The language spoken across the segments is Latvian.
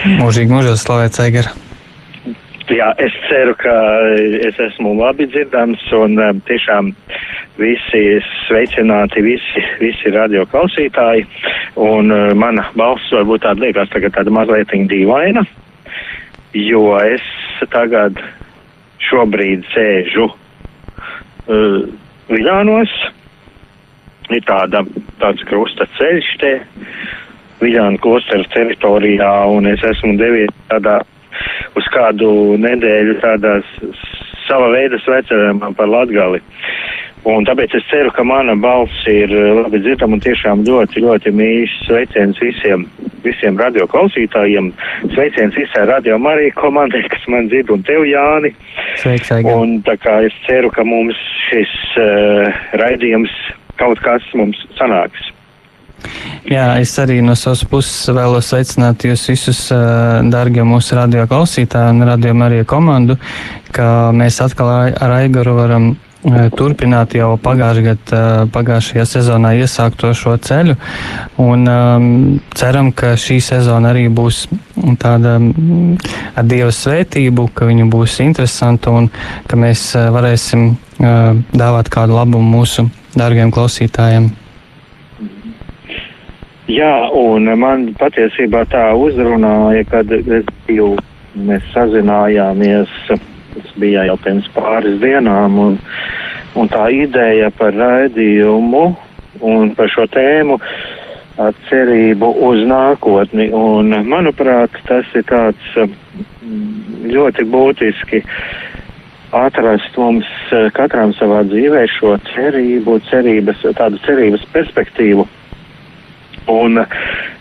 Mūžīgi mūžos slavēts Eigara. Jā, es ceru, ka es esmu labi dzirdams un um, tiešām visi sveicināti, visi, visi radio klausītāji. Un uh, mana balss varbūt tāda liekas tagad tāda mazliet dīvaina, jo es tagad šobrīd sēžu uh, Viļānos. Ir tāda, tāds krusta ceļš te Viļānu klosteru teritorijā un es esmu devies tādā uz kādu nedēļu tādās sava veida svecerēmā par Latgali. Un tāpēc es ceru, ka mana balss ir labi dzirdama un tiešām ļoti, ļoti mīļš sveiciens visiem, visiem radio klausītājiem. Sveiciens visai radio Marija komandai, kas man dzird, un tev, Jāni. Sveiks, Aiga. Un tā kā es ceru, ka mums šis uh, raidījums kaut kas mums sanāks. Jā, es arī no savas puses vēlos sveicināt jūs visus, darbie mūsu radio klausītāji un radio Marija komandu, ka mēs atkal ar Aigaru varam turpināt jau pagājušajā gadā, pagājušajā sezonā iesākto šo ceļu. Un um, ceram, ka šī sezona arī būs tāda ar Dieva svētību, ka viņa būs interesanta un ka mēs varēsim uh, dāvāt kādu labumu mūsu dārgiem klausītājiem. Jā, un man patiesībā tā uzrunāja, kad biju, mēs sazinājāmies, tas bija jau pirms pāris dienām, un, un tā ideja par raidījumu un par šo tēmu ar cerību uz nākotni. Un, manuprāt, tas ir tāds ļoti būtiski atrast mums katram savā dzīvē šo cerību, cerības, tādu cerības perspektīvu Un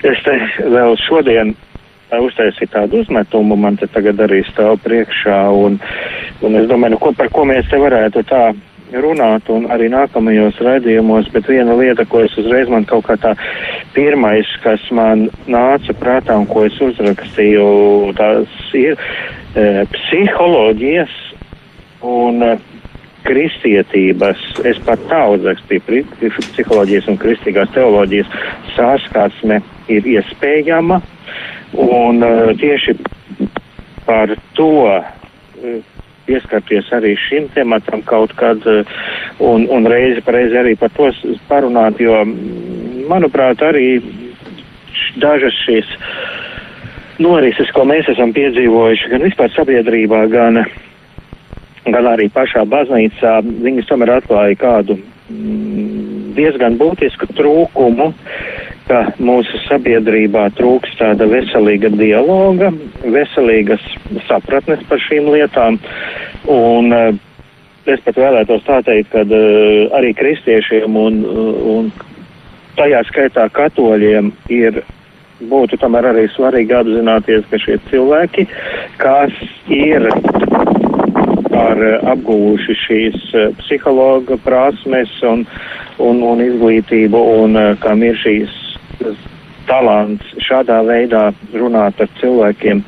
es te vēl šodien uztaisīju tādu uzmetumu, man te tagad arī stāv priekšā, un, un es domāju, nu, ko, par ko mēs te varētu tā runāt, un arī nākamajos raidījumos, bet viena lieta, ko es uzreiz man kaut kā tā pirmais, kas man nāca prātā un ko es uzrakstīju, tās ir e, psiholoģijas un e, kristietības, es pat tā uzrakstīju, psiholoģijas un kristīgās teoloģijas sāskarsme ir iespējama, un uh, tieši par to uh, pieskarties arī šim tematam kaut kad, uh, un, un reizi par reizi arī par to parunāt, jo, manuprāt, arī dažas šīs norises, ko mēs esam piedzīvojuši, gan vispār sabiedrībā, gan uh, gan arī pašā baznīcā, viņas tomēr atklāja kādu mm, diezgan būtisku trūkumu, ka mūsu sabiedrībā trūks tāda veselīga dialoga, veselīgas sapratnes par šīm lietām. Un, uh, es pat vēlētos tā teikt, ka uh, arī kristiešiem un, un tajā skaitā katoļiem ir būtu tomēr arī svarīgi apzināties, ka šie cilvēki, kas ir ar eh, apguvuši šīs eh, psihologa prasmes un, un, un izglītību un eh, kam ir šīs talants šādā veidā runāt ar cilvēkiem.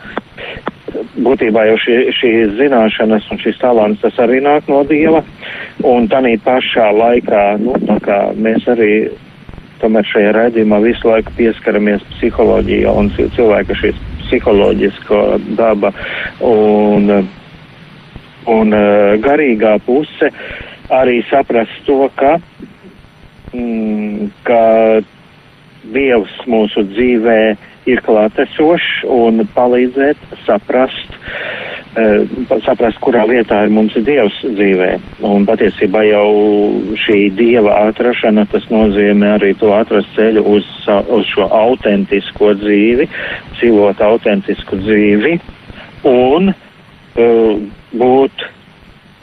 Būtībā jau šī, šīs zināšanas un šis talants tas arī nāk no Dieva. Un tādā pašā laikā, nu, mēs arī tomēr šajā raidījumā visu laiku pieskaramies psiholoģijā un cilvēka šīs psiholoģisko daba. Un, un uh, garīgā puse arī saprast to, ka, mm, ka Dievs mūsu dzīvē ir klātesošs un palīdzēt saprast, uh, saprast, kurā vietā ir mums Dievs dzīvē. Un patiesībā jau šī Dieva atrašana, tas nozīmē arī to atrast ceļu uz, uz šo autentisko dzīvi, dzīvot autentisku dzīvi un uh, būt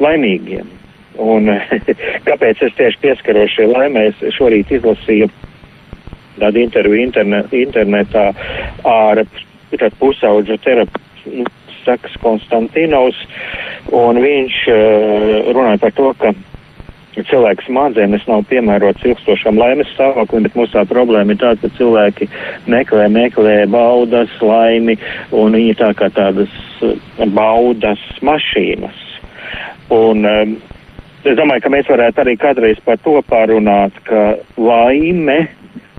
laimīgiem. Un, kāpēc es tieši pieskaros šai laimē? Es šorīt izlasīju tādu interviju internet, internetā ar pusauģu terapeitu. Saks Konstantinovs, un viņš uh, runāja par to, ka cilvēks smadzenes nav piemērots ilgstošam laimes stāvoklim, bet mūsu tā problēma ir tāda, ka cilvēki meklē, meklē baudas, laimi, un viņi tā kā tādas baudas mašīnas. Un um, es domāju, ka mēs varētu arī kādreiz par to pārunāt, ka laime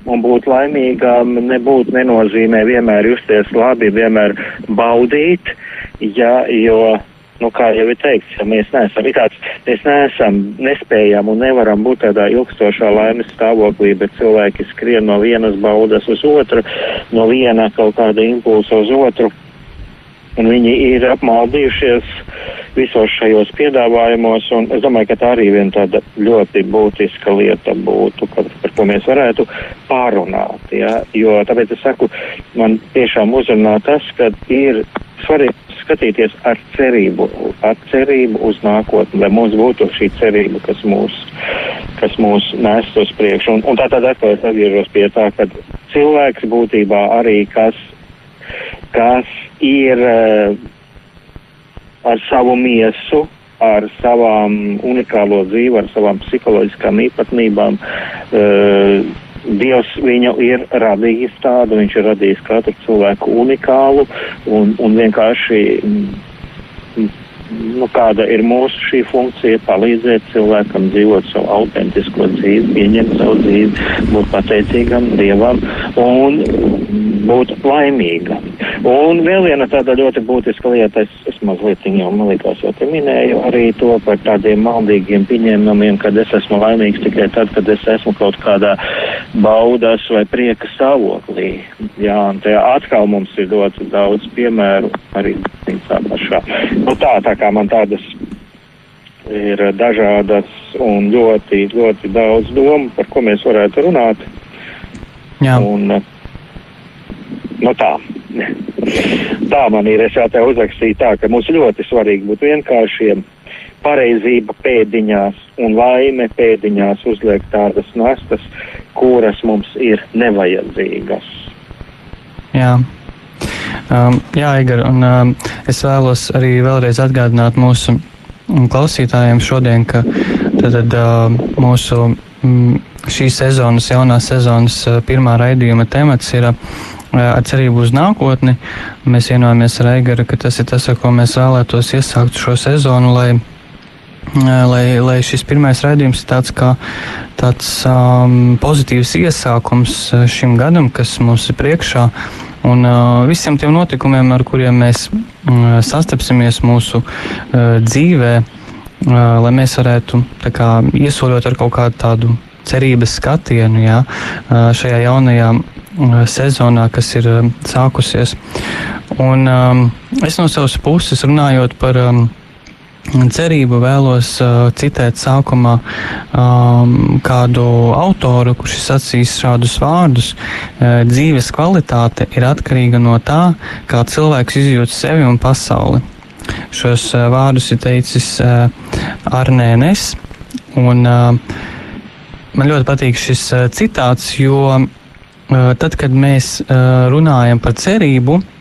un būt laimīgām nebūtu nenozīmē vienmēr justies labi, vienmēr baudīt, ja, jo, nu, kā jau ir teikts, ja mēs neesam, tāds, mēs neesam, nespējam un nevaram būt tādā ilgstošā laimes stāvoklī, bet cilvēki skrien no vienas baudas uz otru, no viena kaut kāda impulsa uz otru un viņi ir apmaldījušies visos šajos piedāvājumos, un es domāju, ka tā arī viena tāda ļoti būtiska lieta būtu, ka, par ko mēs varētu pārunāt, ja? jo tāpēc es saku, man tiešām uzrunā tas, ka ir svarīgi skatīties ar cerību, ar cerību uz nākotni, lai mums būtu šī cerība, kas mūs, kas mūs nest uz priekšu. Un, un tā tad atkal es atgriežos pie tā, ka cilvēks būtībā arī kas, kas ir uh, ar savu miesu, ar savām unikālo dzīvi, ar savām psiholoģiskām īpatnībām. Uh, Dievs viņu ir radījis tādu, viņš ir radījis katru cilvēku unikālu un, un vienkārši nu, kāda ir mūsu šī funkcija, palīdzēt cilvēkam dzīvot savu autentisko dzīvi, pieņemt savu dzīvi, būt pateicīgam Dievam un būt laimīgam. Un vēl viena tāda ļoti būtiska lieta, es, es mazliet jau, man liekas, jau te minēju arī to par tādiem maldīgiem pieņēmumiem, kad es esmu laimīgs tikai tad, kad es esmu kaut kādā baudas vai prieka stāvoklī. Jā, un te atkal mums ir ļoti daudz piemēru arī tā pašā. Nu tā, tā kā man tādas ir dažādas un ļoti, ļoti daudz domu, par ko mēs varētu runāt. Jā. Un, nu tā. tā man ir. Es jau te uzrakstīju tā, ka mums ļoti svarīgi būt vienkāršiem. Pareizība pēdiņās un laime pēdiņās uzliek tādas nastas, kuras mums ir nevajadzīgas. Jā. Um, jā, Igor, un um, es vēlos arī vēlreiz atgādināt mūsu klausītājiem šodien, ka tad, tad, uh, mūsu mm, šīs sezonas, jaunās sezonas uh, pirmā raidījuma temats ir uh, ar cerību uz nākotni. Mēs vienojamies ar Eigaru, ka tas ir tas, ar ko mēs vēlētos iesākt šo sezonu, lai, lai, lai šis pirmais raidījums ir tāds kā tāds um, pozitīvs iesākums šim gadam, kas mums ir priekšā. Un uh, visiem tiem notikumiem, ar kuriem mēs uh, sastapsimies mūsu uh, dzīvē, uh, lai mēs varētu kā, iesoļot ar kaut kādu tādu cerības skatienu jā, uh, šajā jaunajā uh, sezonā, kas ir uh, sākusies. Un um, es no savas puses runājot par um, cerību vēlos uh, citēt sākumā um, kādu autoru, kurš ir sacījis šādus vārdus. Uh, dzīves kvalitāte ir atkarīga no tā, kā cilvēks izjūt sevi un pasauli. Šos uh, vārdus ir teicis uh, Arnēnes, un uh, man ļoti patīk šis uh, citāts, jo uh, tad, kad mēs uh, runājam par cerību, Uh,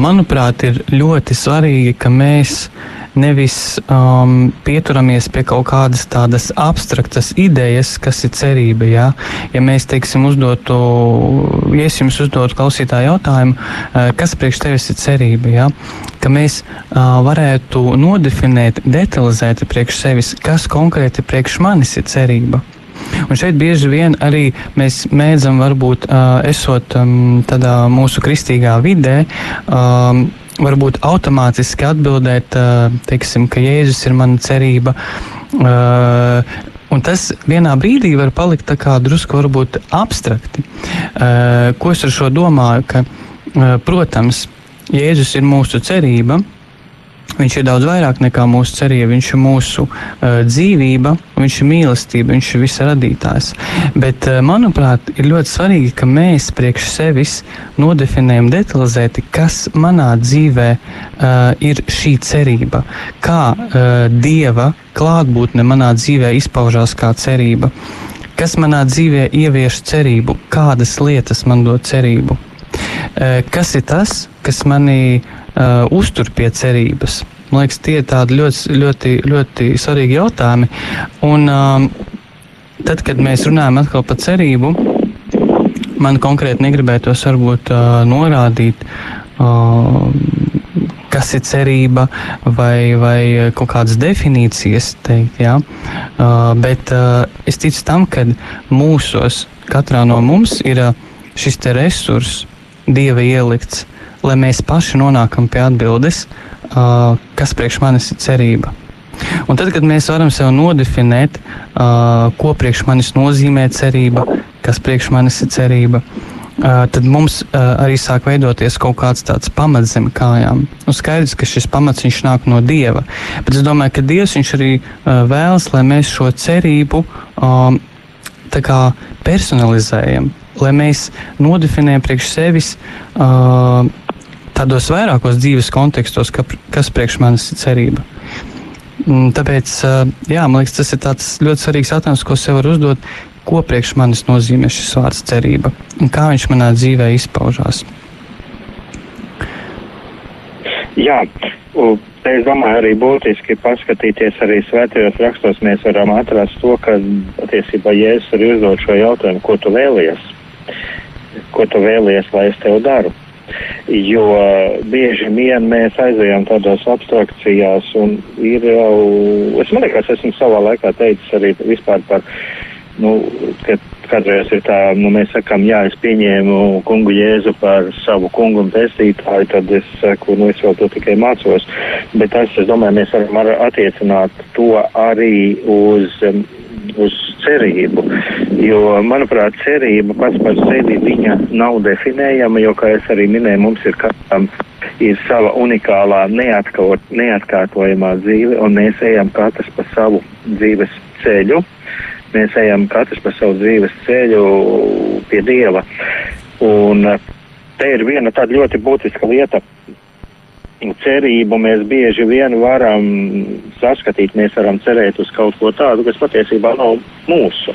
manuprāt, ir ļoti svarīgi, ka mēs nevis um, pieturamies pie kaut kādas tādas abstraktas idejas, kas ir cerība. Ja, ja mēs, teiksim, uzdotu, ja es jums uzdotu klausītāju jautājumu, uh, kas priekš tevis ir cerība, ja, ka mēs uh, varētu nodefinēt, detalizēt priekš sevis, kas konkrēti priekš manis ir cerība. Un šeit bieži vien arī mēs mēdzam, varbūt uh, esot um, tādā mūsu kristīgā vidē, um, varbūt automātiski atbildēt, uh, teiksim, ka Jēzus ir mana cerība. Uh, Un tas vienā brīdī var palikt drusku abstrakti. Uh, ko es ar šo domāju? Ka, uh, protams, Jēzus ir mūsu cerība, Viņš ir daudz vairāk nekā mūsu cerība, viņš ir mūsu uh, dzīvība, viņš ir mīlestība, viņš ir visa radītājs. Bet, uh, manuprāt, ir ļoti svarīgi, ka mēs priekš sevis nodefinējam detalizēti, kas manā dzīvē uh, ir šī cerība, kā uh, Dieva klātbūtne manā dzīvē izpaužās kā cerība, kas manā dzīvē ievieš cerību, kādas lietas man dod cerību. Kas ir tas, kas manī uh, uztur pie cerības. Man liekas, tie ir tādi ļoti, ļoti, ļoti svarīgi jautājumi. Un, um, tad, kad mēs runājam par cerību, man konkrēti negribētos varbūt uh, norādīt. Uh, kas ir cerība, vai, vai kaut kādas definīcijas, teikt, ja? uh, bet uh, es ticu tam, ka mūsos, katrā no mums, ir uh, šis resurss, dieva ielikts, lai mēs paši nonākam pie atbildes, uh, kas priekš manis ir cerība. Un tad, kad mēs varam sev nodefinēt, uh, ko priekš manis nozīmē cerība, kas priekš manis ir cerība, uh, tad mums uh, arī sāk veidoties kaut kāds tāds pamats zem kājām. Un skaidrs, ka šis pamats nāk no Dieva. Bet es domāju, ka Dievs arī uh, vēlas, lai mēs šo cerību um, personalizējam, lai mēs nodefinējam priekš sevis. Uh, tādos vairākos dzīves kontekstos, ka, kas priekš manis ir cerība. Mm, tāpēc, jā, man liekas, tas ir ļoti svarīgs jautājums, ko sev var uzdot. Ko priekš manis nozīmē šis vārds cerība un kā viņš manā dzīvē izpaužās? Jā, es domāju, arī būtiski paskatīties arī svētajos rakstos. Mēs varam atrast to, ka patiesībā Jēzus arī uzdod šo jautājumu, ko tu vēlies, ko tu vēlies, lai es tev daru. Jo bieži vien mēs aizējām tādās abstrakcijās, un ir jau, es man liekas, esmu savā laikā teicis arī vispār par, nu, ka kādreiz ir tā, nu, mēs sakām, jā, es pieņēmu kungu Jēzu par savu kungu un pestītāju, tad es saku, nu, es vēl to tikai mācos, bet tas, es domāju, mēs varam attiecināt to arī uz uz cerību. Jo, manuprāt, cerība pats par sevi viņa nav definējama, jo, kā es arī minēju, mums ir katram ir sava unikālā, neatkārt, neatkārtojamā dzīve, un mēs ejam katrs pa savu dzīves ceļu. Mēs ejam katrs pa savu dzīves ceļu pie Dieva. Un te ir viena tāda ļoti būtiska lieta, cerību mēs bieži vien varam saskatīt, mēs varam cerēt uz kaut ko tādu, kas patiesībā nav mūsu.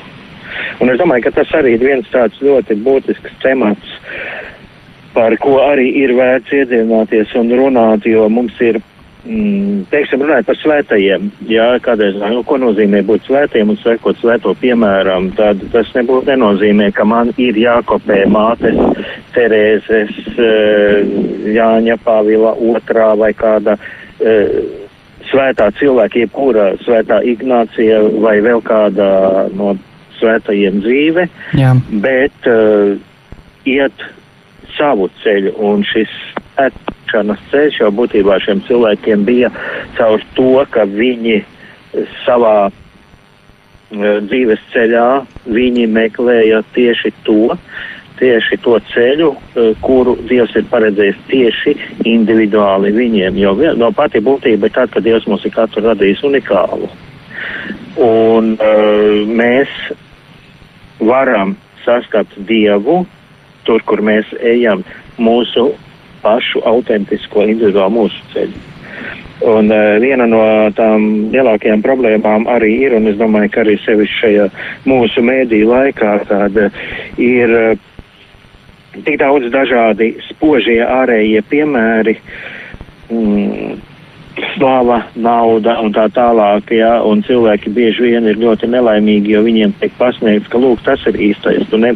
Un es domāju, ka tas arī ir viens tāds ļoti būtisks temats, par ko arī ir vērts iedziļināties un runāt, jo mums ir teiksim, runājot par svētajiem, jā, kādreiz, nu, ko nozīmē būt svētiem un sekot svēto piemēram, tad tas nebūtu nenozīmē, ka man ir jākopē mātes Terēzes, eh, Jāņa Pāvila otrā vai kāda eh, svētā cilvēka, jebkura svētā Ignācija vai vēl kāda no svētajiem dzīve, jā. bet uh, iet savu ceļu un šis attīstīšanas ceļš jau būtībā šiem cilvēkiem bija caur to, ka viņi savā uh, dzīves ceļā viņi meklēja tieši to, tieši to ceļu, uh, kuru Dievs ir paredzējis tieši individuāli viņiem. Jo no pati būtība ir tāda, ka Dievs mums ir katru radījis unikālu. Un uh, mēs varam sastapt Dievu tur, kur mēs ejam mūsu pašu autentisko individuālu mūsu ceļu. Un uh, viena no tām lielākajām problēmām arī ir, un es domāju, ka arī sevišķi šajā mūsu mēdī laikā, kad uh, ir uh, tik daudz dažādi spožie ārējie piemēri, mm, slava, nauda un tā tālāk, ja, un cilvēki bieži vien ir ļoti nelaimīgi, jo viņiem tiek pasniegts, ka, lūk, tas ir īstais, tu ne,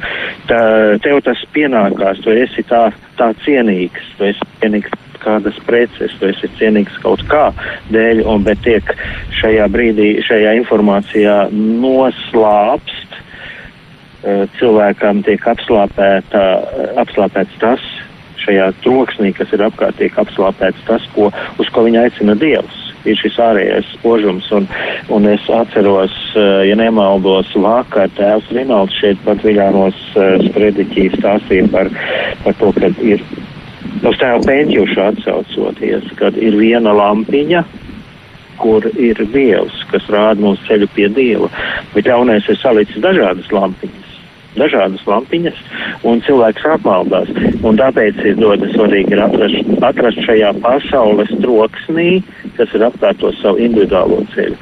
tā, tev tas pienākās, tu esi tā, tā cienīgs, tu esi cienīgs kādas preces, tu esi cienīgs kaut kā dēļ, un bet tiek šajā brīdī, šajā informācijā noslāpst, eh, cilvēkam tiek apslāpēta, apslāpēts tas, šajā troksnī, kas ir apkārt, tiek apslāpēts tas, ko, uz ko viņa aicina Dievs. ir šis ārējais spožums. Un, un es atceros, ja nemaldos, vakar tēvs Rinalds šeit pat Viļānos sprediķī stāstīja par, par to, ka ir uz tēvu pētjušu atsaucoties, kad ir viena lampiņa, kur ir Dievs, kas rāda mums ceļu pie Dieva. Bet ļaunais ir salicis dažādas lampiņas. Dažādas lampiņas, un cilvēks apmaldās. Un tāpēc ir ļoti svarīgi atrast, atrast šajā pasaules troksnī, kas ir apkārt to savu individuālo ceļu.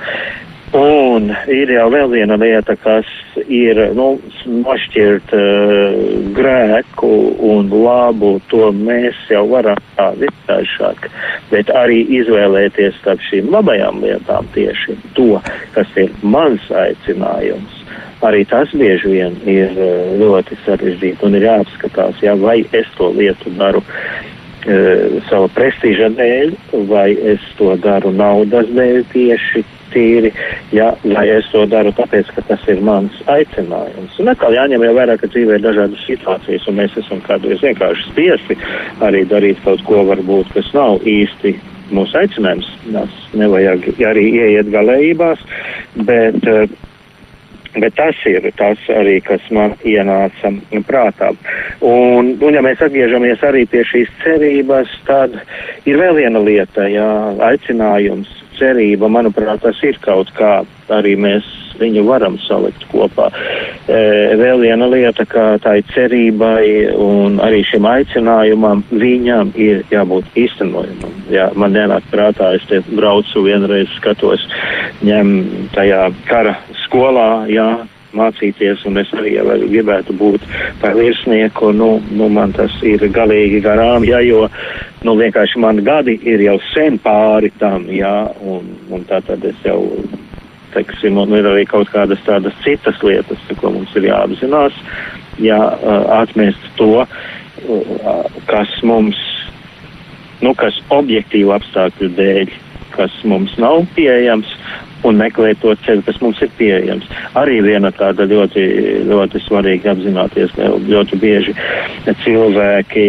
Un ir jau vēl viena lieta, kas ir nu, nošķirt uh, grēku un labu, to mēs jau varam tā vienkāršāk, bet arī izvēlēties starp šīm labajām lietām tieši to, kas ir mans aicinājums. Arī tas bieži vien ir uh, ļoti sarežģīti un ir jāapskatās, jā, vai es to lietu daru uh, sava prestiža dēļ, vai es to daru naudas dēļ tieši tīri, ja, lai es to daru tāpēc, ka tas ir mans aicinājums. Un atkal jāņem jau vērā, ka dzīvē ir dažādas situācijas, un mēs esam kādreiz vienkārši spiesti arī darīt kaut ko varbūt, kas nav īsti mūsu aicinājums. Mums nevajag arī ieiet galējībās, bet uh, Bet tas ir tas arī, kas man ienāca prātā. Un, un ja mēs atgriežamies arī pie šīs cerības, tad ir vēl viena lieta, jā, aicinājums cerība, manuprāt, tas ir kaut kā arī mēs viņu varam salikt kopā. E, vēl viena lieta, ka tā ir cerībai un arī šim aicinājumam viņam ir jābūt īstenojumam. Jā, man nenāk prātā, es te braucu vienreiz skatos, ņem tajā kara skolā, jā, mācīties, un es arī jau gribētu būt par virsnieku. Nu, nu, man tas ir galīgi garām, ja, jo nu, vienkārši man gadi ir jau sen pāri tam, jā, un, un tā tad es jau. Teiksim, un ir arī kaut kādas tādas citas lietas, ko mums ir jāapzinās, jā, atmest to, kas mums, nu, kas objektīvu apstākļu dēļ, kas mums nav pieejams, un meklēt to ceļu, kas mums ir pieejams. Arī viena tāda ļoti, ļoti svarīga apzināties, ka ļoti bieži cilvēki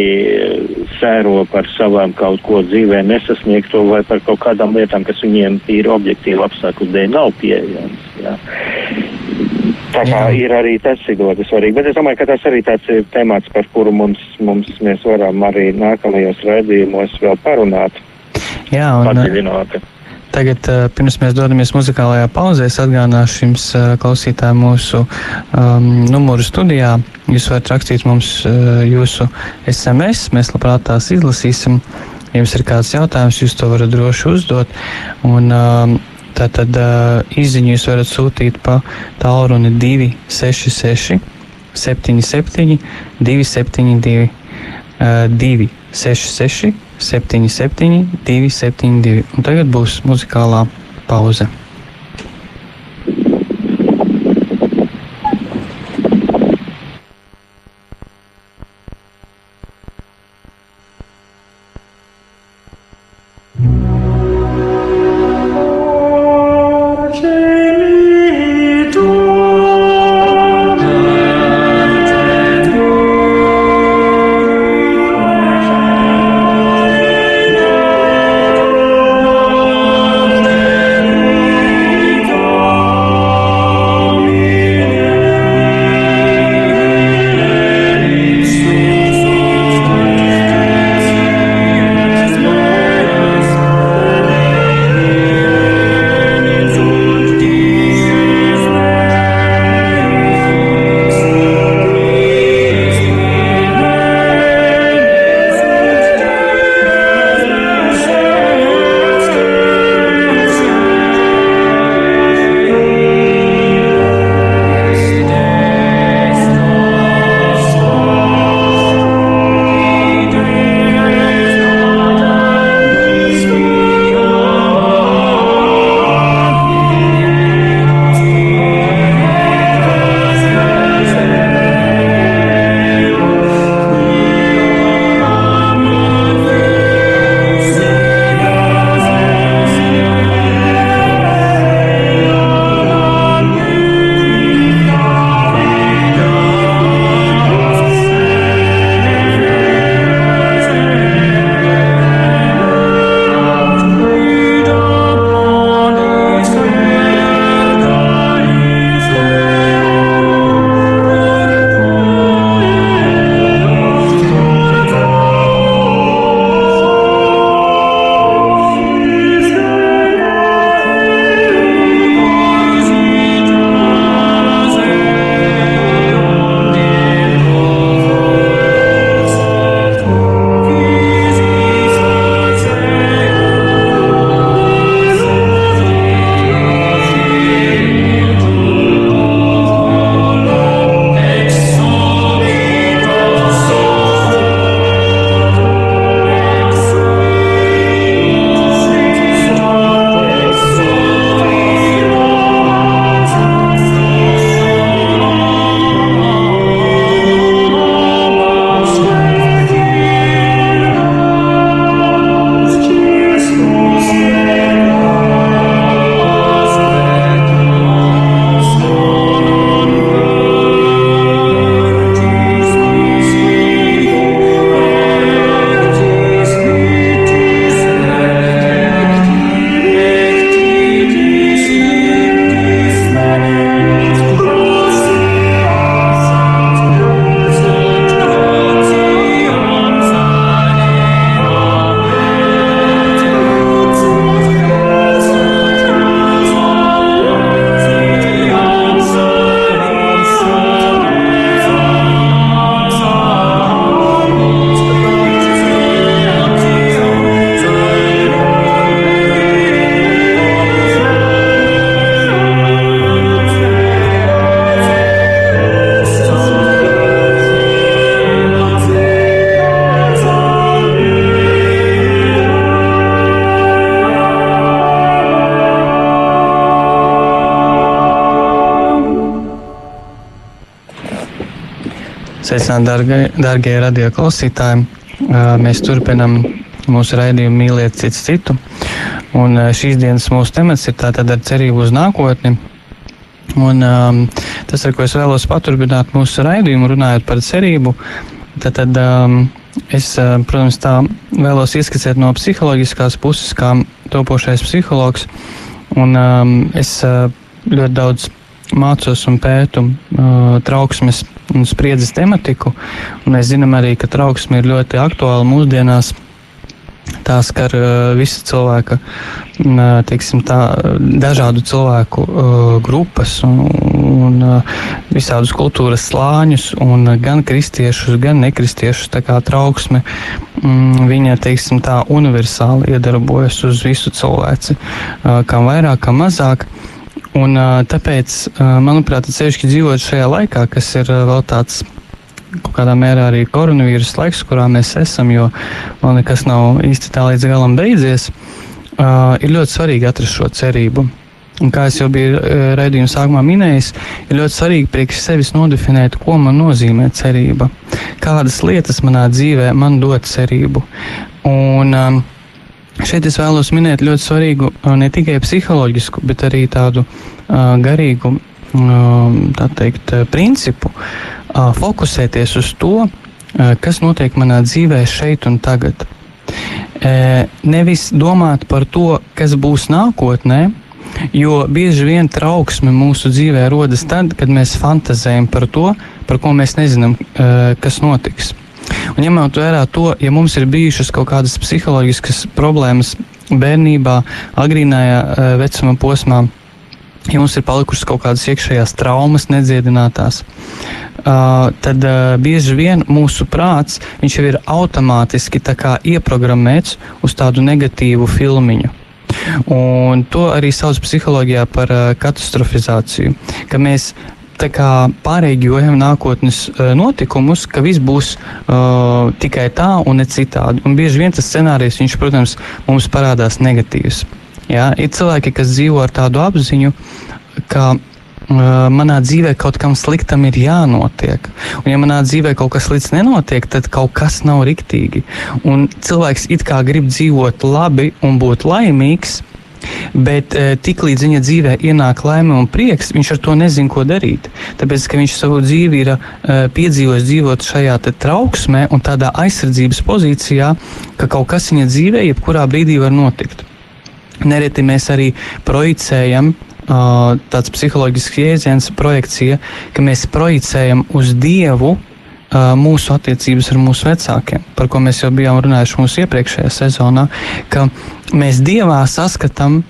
sēro par savām kaut ko dzīvē nesasniegto vai par kaut kādām lietām, kas viņiem ir objektīvi apstākļu dēļ nav pieejams. Jā. Tā kā ir arī tas ir ļoti svarīgi, bet es domāju, ka tas arī tāds ir temats, par kuru mums, mums mēs varam arī nākamajos raidījumos vēl parunāt. Jā, un, padziļināti. Tagad, eh, pirms mēs dodamies muzikālajā pauzē, es atgādināšu jums, eh, klausītāji, mūsu um, numuru studijā. Jūs varat rakstīt mums uh, jūsu SMS, mēs labprāt tās izlasīsim. Ja jums ir kāds jautājums, jūs to varat droši uzdot. Un, um, Tātad uh, izziņu jūs varat sūtīt pa tālruni 266 77 272 uh, 266 77, 272. Un tagad būs muzikālā pauze. Sveicināti, darbie radio klausītāji! Mēs turpinām mūsu raidījumu mīliet cits citu. Un šīs dienas mūsu temats ir tātad ar cerību uz nākotni. Un, um, tas, ar ko es vēlos paturpināt mūsu raidījumu, runājot par cerību, tad, tad um, es, protams, tā vēlos ieskicēt no psiholoģiskās puses, kā topošais psihologs. Un, um, es ļoti daudz mācos un pētu uh, trauksmes un spriedzes tematiku. Un mēs zinām arī, ka trauksme ir ļoti aktuāla mūsdienās. Tā skar uh, visu cilvēku, uh, teiksim, tā, dažādu cilvēku uh, grupas un, un uh, visādus kultūras slāņus, un gan kristiešus, gan nekristiešus. Tā kā trauksme, mm, viņa, teiksim, tā universāli iedarbojas uz visu cilvēci, uh, kam vairāk, kam mazāk. Uh, Un, tāpēc, manuprāt, sevišķi dzīvot šajā laikā, kas ir vēl tāds kaut kādā mērā arī koronavīrusa laiks, kurā mēs esam, jo vēl nekas nav īsti tā līdz galam beidzies, ir ļoti svarīgi atrast šo cerību. Un kā jau biju raidījuma sākumā minējis, ir ļoti svarīgi priekš sevis nodefinēt, ko man nozīmē cerība. Kādas lietas manā dzīvē man dod cerību. Un, um, Šeit es vēlos minēt ļoti svarīgu ne tikai psiholoģisku, bet arī tādu uh, garīgu uh, tā teikt, principu, uh, fokusēties uz to, uh, kas notiek manā dzīvē šeit un tagad. Uh, nevis domāt par to, kas būs nākotnē, jo bieži vien trauksme mūsu dzīvē rodas tad, kad mēs fantazējam par to, par ko mēs nezinām, kas notiks. Un ņemot vērā to, ja mums ir bijušas kaut kādas psiholoģiskas problēmas bērnībā, agrīnajā uh, vecuma posmā, ja mums ir palikušas kaut kādas iekšējās traumas, nedziedinātās, uh, tad uh, bieži vien mūsu prāts jau ir automātiski ieprogrammēts uz tādu negatīvu filmiņu. Un to arī sauc psiholoģijā par uh, katastrofizāciju, ka mēs pārējojam nākotnes uh, notikumus, ka viss būs uh, tikai tā un ne citādi. Un bieži vien tas scenārijs, viņš, protams, mums parādās negatīvs. Jā? Ir cilvēki, kas dzīvo ar tādu apziņu, ka uh, manā dzīvē kaut kam sliktam ir jānotiek. Un, ja manā dzīvē kaut kas slikts nenotiek, tad kaut kas nav riktīgi. Un cilvēks it kā grib dzīvot labi un būt laimīgs, Bet e, tiklīdz viņa dzīvē ienāk laime un prieks, viņš ar to nezina, ko darīt. Tāpēc, ka viņš savu dzīvi ir e, piedzīvojis dzīvot šajā trauksmē un tādā aizsardzības pozīcijā, ka kaut kas viņa dzīvē jebkurā brīdī var notikt. Nereti mēs arī projicējam tāds psiholoģisks jēdziens, projekcija, ka mēs projicējam uz Dievu mūsu attiecības ar mūsu vecākiem, par ko mēs jau bijām runājuši mūsu iepriekšējā sezonā, ka mēs Dievā saskatām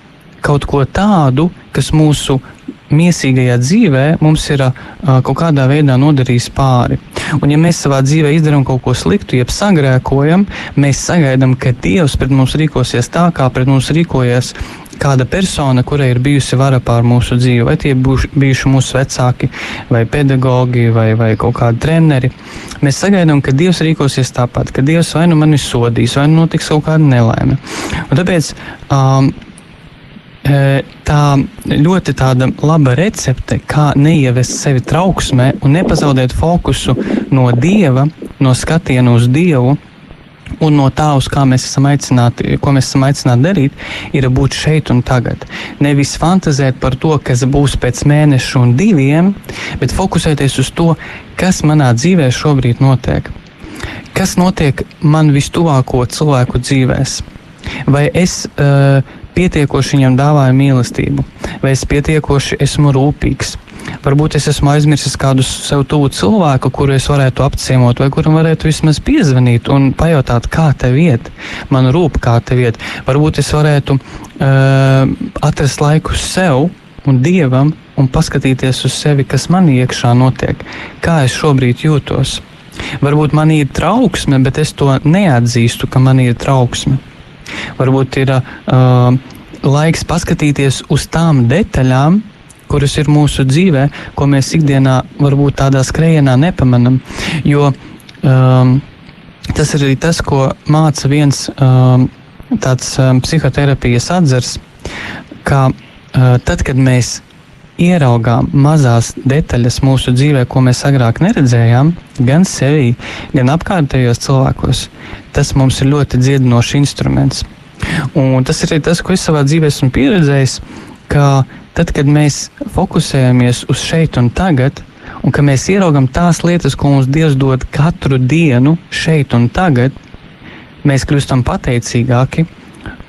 kaut ko tādu, kas mūsu miesīgajā dzīvē mums ir uh, kaut kādā veidā nodarījis pāri. Un, ja mēs savā dzīvē izdarām kaut ko sliktu, jeb sagrēkojam, mēs sagaidām, ka Dievs pret mums rīkosies tā, kā pret mums rīkojas kāda persona, kurai ir bijusi vara pār mūsu dzīvi, vai tie būs bijuši mūsu vecāki, vai pedagogi, vai, vai kaut kādi treneri. Mēs sagaidām, ka Dievs rīkosies tāpat, ka Dievs vai nu mani sodīs, vai nu notiks kaut kāda nelaime. Un tāpēc um, tā ļoti tāda laba recepte, kā neievest sevi trauksmē un nepazaudēt fokusu no dieva, no skatiena uz dievu. Un no tā, uz kā mēs esam aicināti, ko mēs esam aicināti darīt, ir būt šeit un tagad. Nevis fantazēt par to, kas būs pēc mēneša un diviem, bet fokusēties uz to, kas manā dzīvē šobrīd notiek. Kas notiek man vistuvāko cilvēku dzīvēm? Vai es uh, pietiekoši viņam dāvāju mīlestību, vai es pietiekoši esmu rūpīgs. Varbūt es esmu aizmirsis kādu sev tuvu cilvēku, kuru es varētu apciemot, vai kuram varētu vismaz piezvanīt un pajautāt, kā tev iet, man rūp, kā tev iet. Varbūt es varētu uh, atrast laiku sev un dievam un paskatīties uz sevi, kas man iekšā notiek, kā es šobrīd jūtos. Varbūt man ir trauksme, bet es to neatzīstu, ka man ir trauksme. Varbūt ir uh, laiks paskatīties uz tām detaļām, kuras ir mūsu dzīvē, ko mēs ikdienā varbūt tādā skrejienā nepamanām. Jo um, tas ir arī tas, ko māca viens um, tāds um, psihoterapijas atzars, ka uh, tad, kad mēs ieraugām mazās detaļas mūsu dzīvē, ko mēs agrāk neredzējām, gan sevī, gan apkārtējos cilvēkos, tas mums ir ļoti dziedinošs instruments. Un tas ir arī tas, ko es savā dzīvē esmu pieredzējis, ka tad, kad mēs fokusējamies uz šeit un tagad, un ka mēs ieraugam tās lietas, ko mums Dievs dod katru dienu, šeit un tagad, mēs kļūstam pateicīgāki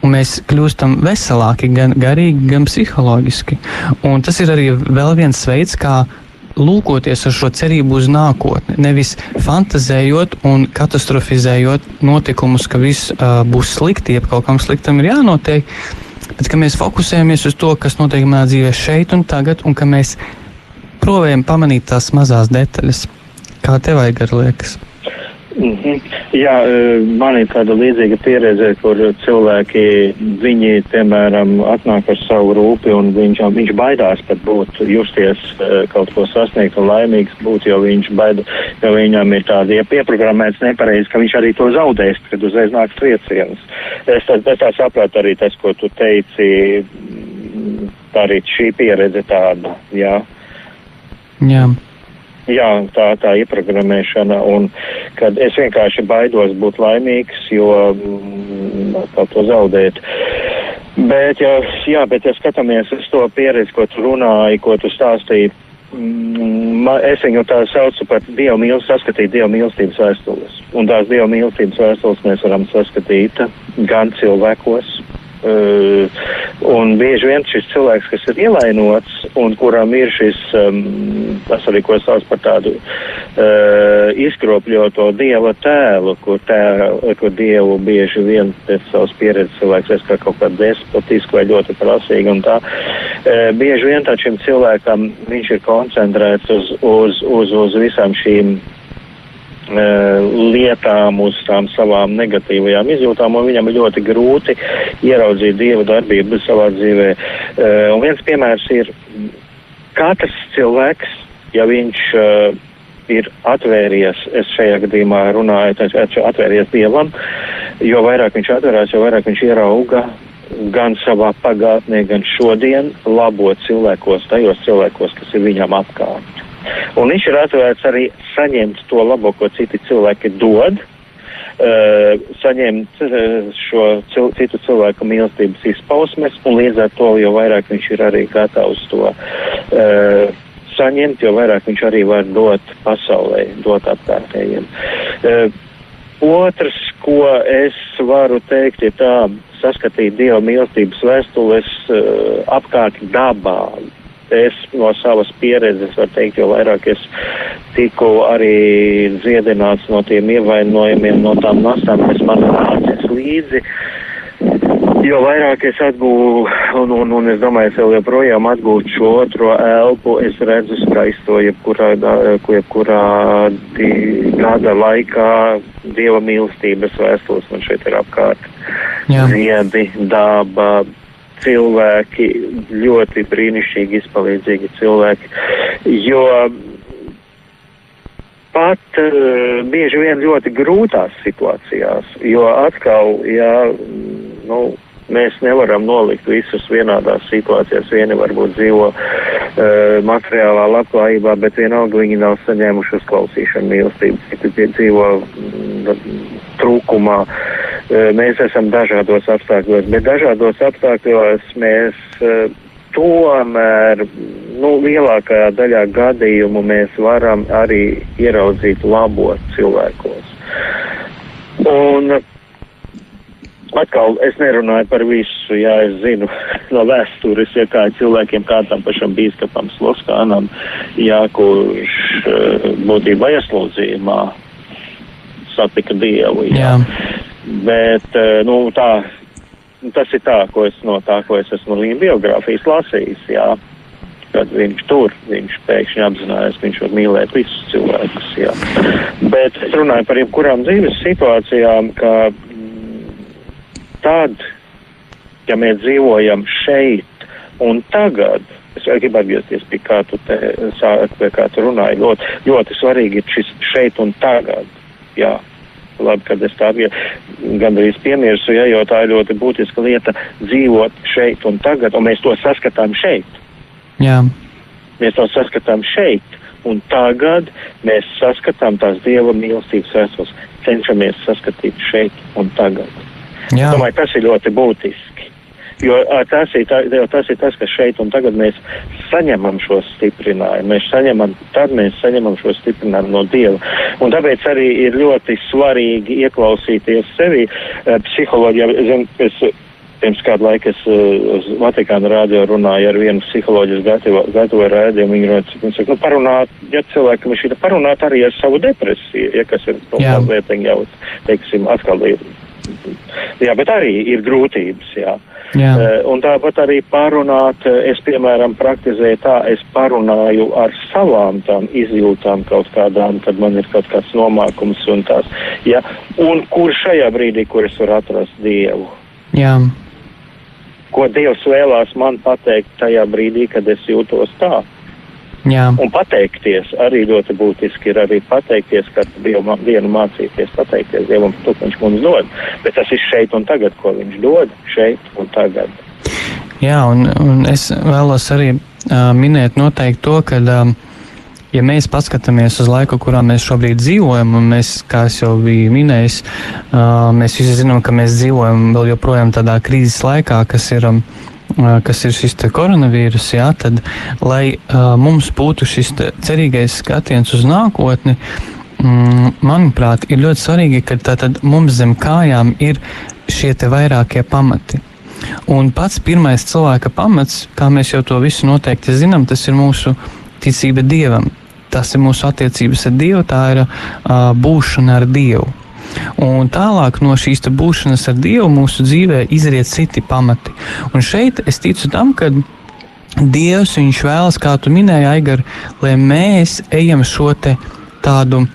un mēs kļūstam veselāki gan garīgi, gan psiholoģiski. Un tas ir arī vēl viens veids, kā lūkoties ar šo cerību uz nākotni. Nevis fantazējot un katastrofizējot notikumus, ka viss uh, būs slikti, ja kaut kam sliktam ir jānotiek, bet ka mēs fokusējamies uz to, kas notiek manā dzīvē šeit un tagad, un ka mēs provējam pamanīt tās mazās detaļas. Kā tev vajag liekas? Mm -hmm. Jā, e, man ir tāda līdzīga pieredze, kur cilvēki, viņi, piemēram, atnāk ar savu rūpi un viņš, viņš baidās pat būt, justies e, kaut ko sasniegt un laimīgs būt, jo viņš baida, jo viņam ir tādi ja pieprogrammēts nepareizi, ka viņš arī to zaudēs, kad uzreiz nāks trieciens. Es tā, es tā sapratu arī tas, ko tu teici, tā arī šī pieredze tāda, jā. Jā. Jā, tā tā ieprogrammēšana, un kad es vienkārši baidos būt laimīgs, jo mm, kaut to zaudēt. Bet, ja, jā, bet ja skatāmies uz to pieredzi, ko tu runāji, ko tu stāstīji, mm, es viņu tā saucu par dievu mīlestības, saskatīt dievu mīlestības vēstules. Un tās dievu mīlestības vēstules mēs varam saskatīt gan cilvēkos, un bieži vien šis cilvēks, kas ir ievainots un kuram ir šis, tas arī, ko sauc par tādu uh, izkropļoto dieva tēlu, kur, tēlu, kur dievu bieži vien pēc savas pieredzes cilvēks es kā kaut kā despotisku vai ļoti prasīgi un tā, uh, bieži vien tā šim cilvēkam viņš ir koncentrēts uz, uz, uz, uz visām šīm Eh, lietām, uz tām savām negatīvajām izjūtām, un viņam ir ļoti grūti ieraudzīt dieva darbību savā dzīvē. Eh, un viens piemērs ir katrs cilvēks, ja viņš uh, ir atvērties, es šajā gadījumā runāju, atvērties dievam, jo vairāk viņš atvērās, jo vairāk viņš ierauga gan savā pagātnē, gan šodien labot cilvēkos, tajos cilvēkos, kas ir viņam apkārt. Un viņš ir atvērts arī saņemt to labo, ko citi cilvēki dod, uh, saņemt uh, šo cil citu cilvēku mīlestības izpausmes, un līdz ar to jau vairāk viņš ir arī gatavs to uh, saņemt, jo vairāk viņš arī var dot pasaulē, dot apkārtējiem. Uh, Otrs, ko es varu teikt, ir tā, saskatīt Dieva mīlestības vēstules uh, apkārt dabā, es no savas pieredzes varu teikt, jo vairāk es tiku arī dziedināts no tiem ievainojumiem, no tām nastām, kas man nācis līdzi. Jo vairāk es atgūstu, un, un, un es domāju, es vēl joprojām atgūstu šo otro elpu, es redzu skaisto, jebkurā, jebkurā gada laikā dieva mīlestības vēstules man šeit ir apkārt. Jā. Ziedi, daba, cilvēki, ļoti brīnišķīgi, izpalīdzīgi cilvēki. Jo pat uh, bieži vien ļoti grūtās situācijās, jo atkal, jā, nu, mēs nevaram nolikt visus vienādās situācijās. Vieni varbūt dzīvo uh, materiālā labklājībā, bet vienalga viņi nav saņēmuši uzklausīšanu mīlestību, citi dzīvo mm, trūkumā. Uh, mēs esam dažādos apstākļos, bet dažādos apstākļos mēs uh, tomēr nu, lielākajā daļā gadījumu mēs varam arī ieraudzīt labo cilvēkos. Un atkal es nerunāju par visu, jā, es zinu no vēstures, ja kā cilvēkiem, kā tam pašam bīskapam Sloskānam, jā, kurš eh, būtībā ieslodzījumā satika Dievu, jā. jā. Bet, eh, nu, tā, tas ir tā, ko es no tā, ko es esmu viņa biogrāfijas lasījis, jā. Kad viņš tur, viņš pēkšņi apzinājās, ka viņš var mīlēt visus cilvēkus, jā. Bet es runāju par jebkurām dzīves situācijām, ka tad, ja mēs dzīvojam šeit un tagad, es gribu atgriezties pie kā tu, te, pie kā tu runāji, ļoti, ļoti svarīgi ir šis šeit un tagad. Jā. Labi, kad es tā gandrīz piemirsu, ja, jo tā ir ļoti būtiska lieta dzīvot šeit un tagad, un mēs to saskatām šeit. Jā. Mēs to saskatām šeit, un tagad mēs saskatām tās Dieva mīlestības vēstules, cenšamies saskatīt šeit un tagad. Jā. Domāju, tas ir ļoti būtiski. Jo tas ir, tā, jo tas ir tas, ka šeit un tagad mēs saņemam šo stiprinājumu. Mēs saņemam, tad mēs saņemam šo stiprinājumu no Dieva. Un tāpēc arī ir ļoti svarīgi ieklausīties sevi. Psiholoģijā, zin, es pirms kādu laiku es uz Vatikāna rādio runāju ar vienu psiholoģijas gatavo rādījumu. Viņi saka, nu parunāt, ja cilvēkam ir šī parunāt arī ar savu depresiju, ja kas ir mazliet jau, teiksim, atkal ir. Jā, bet arī ir grūtības, jā. Uh, Jā. Uh, un tāpat arī parunāt, eh, es piemēram praktizēju tā, es parunāju ar savām tām izjūtām kaut kādām, kad man ir kaut kāds nomākums un tās. Ja? Un kur šajā brīdī, kur es varu atrast Dievu? Jā. Ko Dievs vēlās man pateikt tajā brīdī, kad es jūtos tā? Jā. Un pateikties arī ļoti būtiski ir arī pateikties, ka Dievam dienu mācīties, pateikties Dievam par to, ko Viņš mums dod. Bet tas ir šeit un tagad, ko Viņš dod šeit un tagad. Jā, un, un es vēlos arī uh, minēt noteikti to, ka. Uh, ja mēs paskatāmies uz laiku, kurā mēs šobrīd dzīvojam, un mēs, kā jau biju minējis, uh, mēs visi zinām, ka mēs dzīvojam vēl joprojām tādā krīzes laikā, kas ir um, kas ir šis koronavīrus, jā, tad, lai uh, mums būtu šis cerīgais skatiens uz nākotni, mm, manuprāt, ir ļoti svarīgi, ka tātad mums zem kājām ir šie vairākie pamati. Un pats pirmais cilvēka pamats, kā mēs jau to visu noteikti zinām, tas ir mūsu ticība Dievam. Tas ir mūsu attiecības ar Dievu, tā ir uh, būšana ar Dievu. Un tālāk no šīs būšanas ar Dievu mūsu dzīvē izriet citi pamati. Un šeit es ticu tam, ka Dievs viņš vēlas, kā tu minēji, Aigar, lai mēs ejam šo tādu.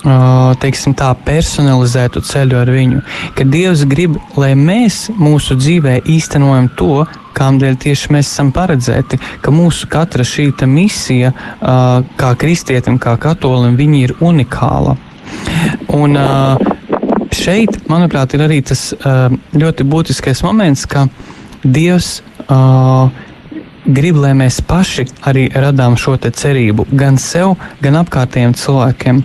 Teiksim, tā personalizētu ceļu ar viņu, ka Dievs grib, lai mēs mūsu dzīvē īstenojam to, kādēļ tieši mēs esam paredzēti, ka mūsu katra šī misija, kā kristietim, kā katolim, ir unikāla. Un, uh, šeit, manuprāt, ir arī tas uh, ļoti būtiskais moments, ka Dievs uh, grib, lai mēs paši arī radām šo cerību gan sev, gan apkārtējiem cilvēkiem.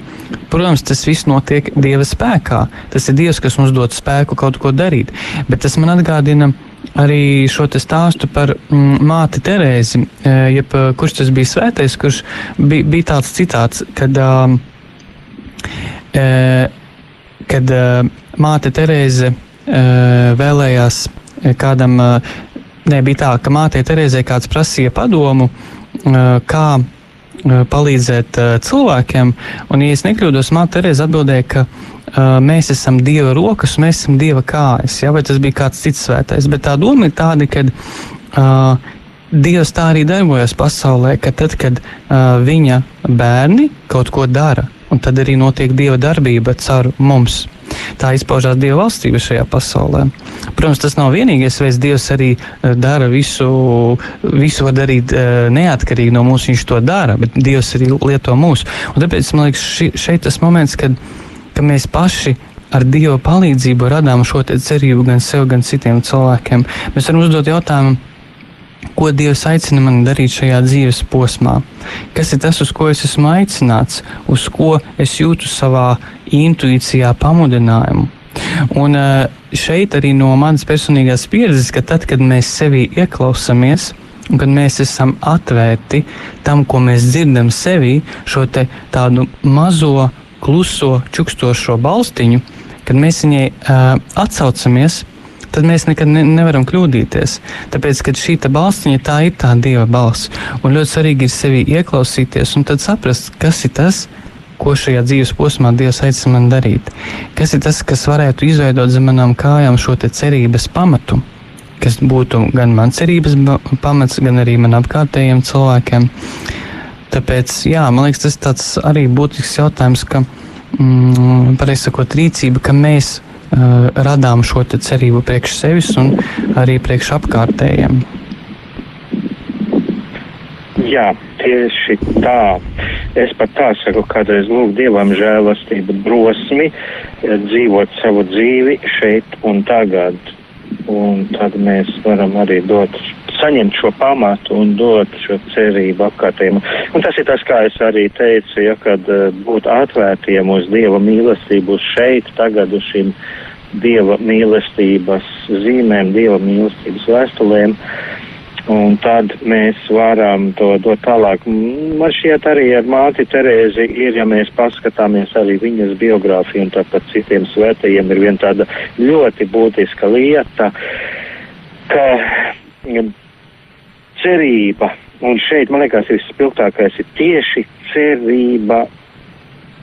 Protams, tas viss notiek Dieva spēkā. Tas ir Dievs, kas mums dod spēku kaut ko darīt. Bet tas man atgādina arī šo stāstu par mm, māti Terēzi, jeb kurš tas bija svētais, kurš bija, bija tāds citāts, kad. Uh, uh, kad uh, māte Terēze uh, vēlējās kādam, uh, ne, bija tā, ka mātei Terēzē kāds prasīja padomu, uh, kā uh, palīdzēt uh, cilvēkiem, un, ja es nekļūdos, māte Terēze atbildēja, ka uh, mēs esam Dieva rokas, mēs esam Dieva kājas, ja, vai tas bija kāds cits svētais, bet tā doma ir tāda, ka uh, Dievs tā arī darbojas pasaulē, ka tad, kad uh, viņa bērni kaut ko dara, un tad arī notiek Dieva darbība caur mums. Tā izpaužās Dieva valstība šajā pasaulē. Protams, tas nav vienīgais veids. Dievs arī eh, dara visu, visu var darīt eh, neatkarīgi no mums. Viņš to dara, bet Dievs arī lieto mūsu. Un tāpēc man liekas, ši, šeit tas moments, kad, kad mēs paši ar Dieva palīdzību radām šo cerību gan sev, gan citiem cilvēkiem. Mēs varam uzdot jautājumu, ko Dievs aicina man darīt šajā dzīves posmā. Kas ir tas, uz ko es esmu aicināts, uz ko es jūtu savā intuīcijā pamudinājumu. Un eh, šeit arī no manas personīgās pieredzes, ka tad, kad mēs sevi ieklausāmies, un kad mēs esam atvērti tam, ko mēs dzirdam sevī, šo tādu mazo, kluso, čukstošo balstiņu, kad mēs viņai uh, atsaucamies, tad mēs nekad ne, nevaram kļūdīties. Tāpēc, kad šī balstiņa tā ir tā dieva balss, un ļoti svarīgi ir sevi ieklausīties un tad saprast, kas ir tas, ko šajā dzīves posmā Dievs aicina man darīt. Kas ir tas, kas varētu izveidot zem manām kājām šo cerības pamatu, kas būtu gan mans cerības pamats, gan arī man apkārtējiem cilvēkiem. Tāpēc, jā, man liekas, tas tāds arī būtisks jautājums, ka, mm, pareizi sakot, rīcība, ka mēs uh, radām šo cerību priekš sevis un arī priekš apkārtējiem. Jā, tieši tā. Es pat tā saku, kādreiz lūk Dievam žēlastību, drosmi eh, dzīvot savu dzīvi šeit un tagad. Un tad mēs varam arī dot saņemt šo pamatu un dot šo cerību apkārtējiem. Un tas ir tas, kā es arī teicu, ja kad uh, būt atvērtiem uz Dieva mīlestību, šeit, tagad uz šīm Dieva mīlestības zīmēm, Dieva mīlestības vēstulēm. Un tad mēs varam to dot tālāk. Man šķiet arī ar māti Terēzi ir, ja mēs paskatāmies arī viņas biogrāfiju un tāpat citiem svētajiem, ir viena tāda ļoti būtiska lieta, ka cerība, un šeit, man liekas, vispilgtākais ir tieši cerība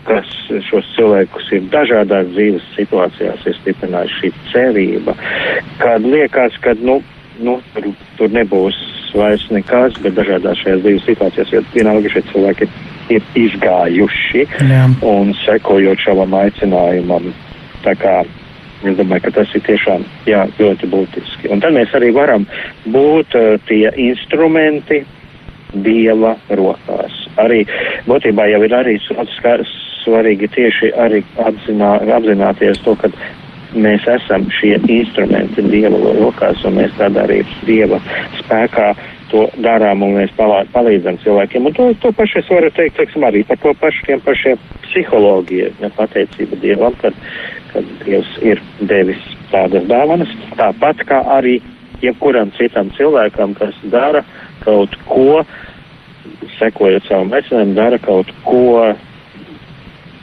kas šos cilvēkus ir dažādās dzīves situācijās ir stiprinājusi šī cerība, kad liekas, ka nu, nu, tur, tur nebūs vairs nekas, bet dažādās šajās dzīves situācijās, jo vienalga šie cilvēki ir, izgājuši Jā. un sekojot šavam aicinājumam. Tā kā Es domāju, ka tas ir tiešām jā, ļoti būtiski. Un tad mēs arī varam būt uh, tie instrumenti Dieva rokās. Arī būtībā jau ir arī svarīgi tieši arī apzinā, apzināties to, ka mēs esam šie instrumenti Dieva rokās, un mēs tādā arī Dieva spēkā to darām, un mēs palīdzam cilvēkiem. Un to, to pašu es varu teikt, teiksim, arī par to pašu tiem pašiem psiholoģiem, ja pateicība Dievam, kad, kad Dievs ir devis tādas dāvanas, tāpat kā arī jebkuram citam cilvēkam, kas dara kaut ko, sekojot savam aicinājumam, dara kaut ko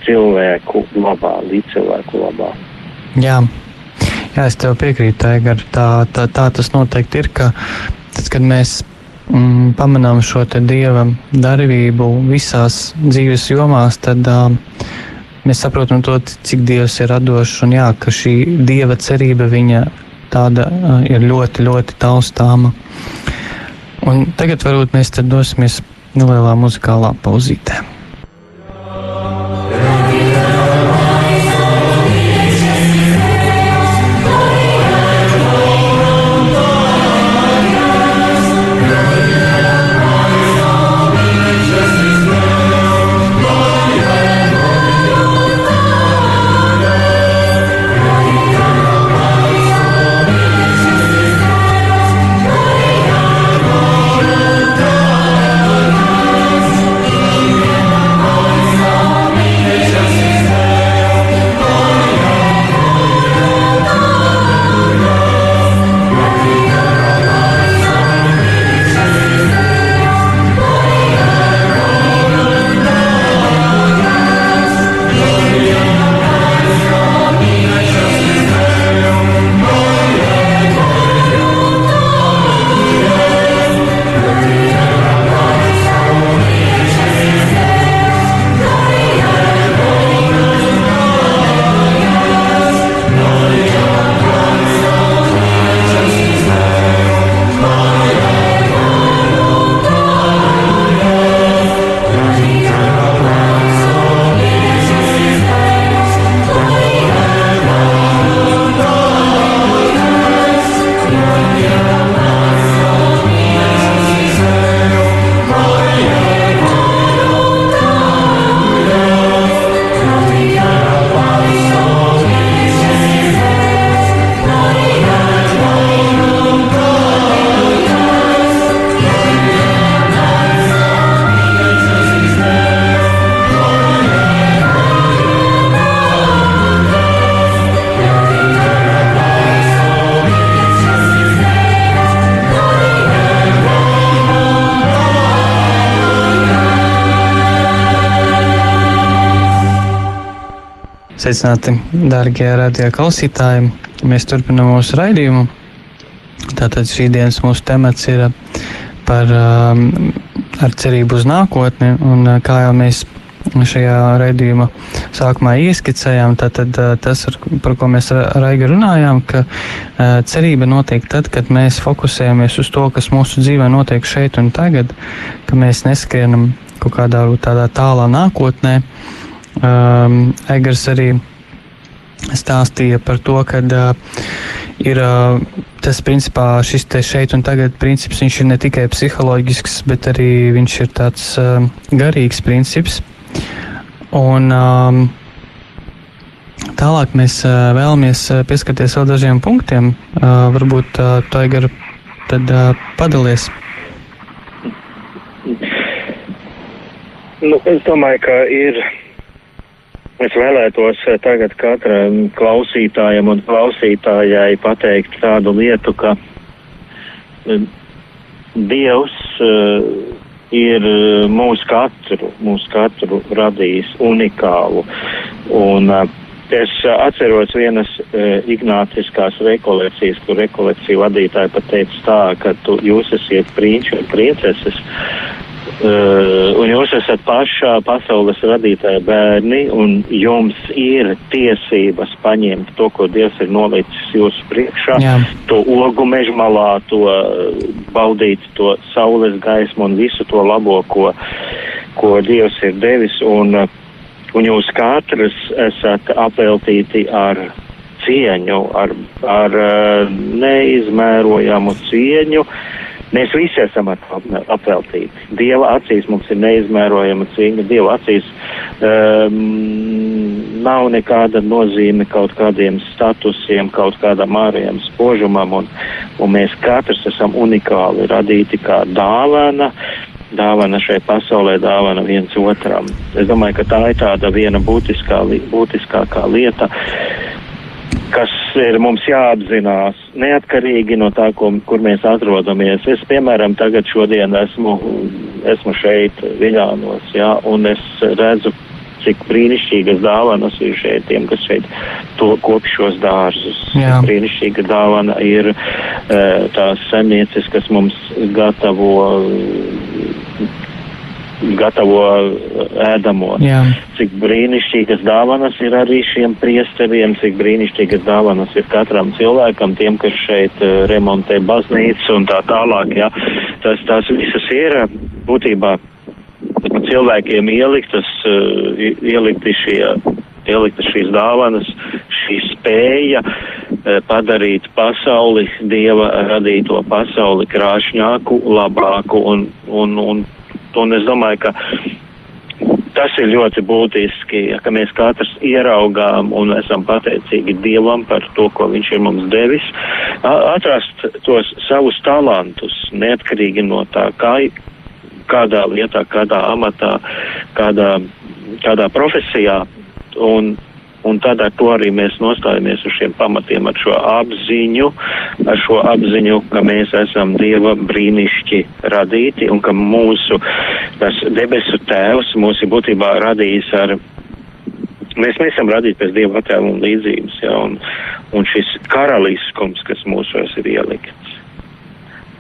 cilvēku labā, līdz cilvēku labā. Jā. Jā, es tev piekrītu, Aigar. Tā, tā, tā tas noteikti ir, ka tad, kad mēs mm, pamanām šo dieva darbību visās dzīves jomās, tad uh, mēs saprotam to, cik dievs ir radošs un jā, ka šī dieva cerība viņa tāda uh, ir ļoti, ļoti taustāma. Un tagad varbūt mēs dosimies nelielā muzikālā pauzītē. Sveicināti, darbie radio klausītāji! Mēs turpinām mūsu raidījumu. Tātad šī dienas mūsu temats ir par um, cerību uz nākotni, un uh, kā jau mēs šajā raidījuma sākumā ieskicējām, tad uh, tas, ar, par ko mēs ar Aigu runājām, ka uh, cerība notiek tad, kad mēs fokusējamies uz to, kas mūsu dzīvē notiek šeit un tagad, ka mēs neskrienam kaut kādā tādā tālā nākotnē. Um, Egers arī stāstīja par to, ka uh, ir uh, tas principā šis te šeit un tagad princips, viņš ir ne tikai psiholoģisks, bet arī viņš ir tāds uh, garīgs princips. Un um, tālāk mēs uh, vēlamies uh, pieskarties vēl dažiem punktiem. Uh, varbūt uh, Taigar tad padalies. Nu, es domāju, ka ir. Es vēlētos tagad katram klausītājam un klausītājai pateikt tādu lietu, ka Dievs uh, ir mūsu katru, mūsu katru radījis unikālu. Un, uh, Es atceros vienas uh, ignāciskās rekolekcijas, kur rekolekcija vadītāja pateica tā, ka tu, jūs esat prīņķi un prieceses, Uh, un jūs esat pašā pasaules radītāja bērni, un jums ir tiesības paņemt to, ko Dievs ir nolicis jūsu priekšā, Jā. to ogu mežmalā, to baudīt, to saules gaismu un visu to labo, ko, ko Dievs ir devis. Un, un jūs katrs esat apveltīti ar cieņu, ar, ar neizmērojamu cieņu. Uh, Mēs visi esam apveltīti. Dieva acīs mums ir neizmērojama cīņa. Dieva acīs um, nav nekāda nozīme kaut kādiem statusiem, kaut kādam ārējam spožumam, un, un mēs katrs esam unikāli radīti kā dāvana. Dāvana šai pasaulē, dāvana viens otram. Es domāju, ka tā ir tāda viena būtiskā, būtiskākā lieta. Kas ir mums jāapzinās, neatkarīgi no tā, ko, kur mēs atrodamies. Es, piemēram, tagad šodien esmu, esmu šeit Viļānos, jā, un es redzu, cik brīnišķīgas dāvanas ir šeit tiem, kas šeit to kopš šos dārzus. Jā. Brīnišķīga dāvana ir uh, tās saimnieces, kas mums gatavo gatavo ēdamo. Jā. Cik brīnišķīgas dāvanas ir arī šiem priesteriem, cik brīnišķīgas dāvanas ir katram cilvēkam, tiem, kas šeit uh, remontē baznīcu un tā tālāk. Jā. Tas, tās visas ir būtībā cilvēkiem ieliktas, ielikti šie. Ielikta šīs dāvanas, šī spēja padarīt pasauli, dieva radīto pasauli krāšņāku, labāku un, un, un Un es domāju, ka tas ir ļoti būtiski, ka mēs katrs ieraugām un esam pateicīgi Dievam par to, ko Viņš ir mums devis, atrast tos savus talantus, neatkarīgi no tā, kā, kādā lietā, kādā amatā, kādā, kādā profesijā. Un Un tad ar to arī mēs nostājamies uz šiem pamatiem, ar šo apziņu, ar šo apziņu, ka mēs esam Dieva brīnišķi radīti un ka mūsu debesu tēvs mūs ir būtībā radījis ar. Mēs neesam radīti pēc Dieva attēla un līdzības, ja, un, un šis karaliskums, kas mūsos ir ielikts.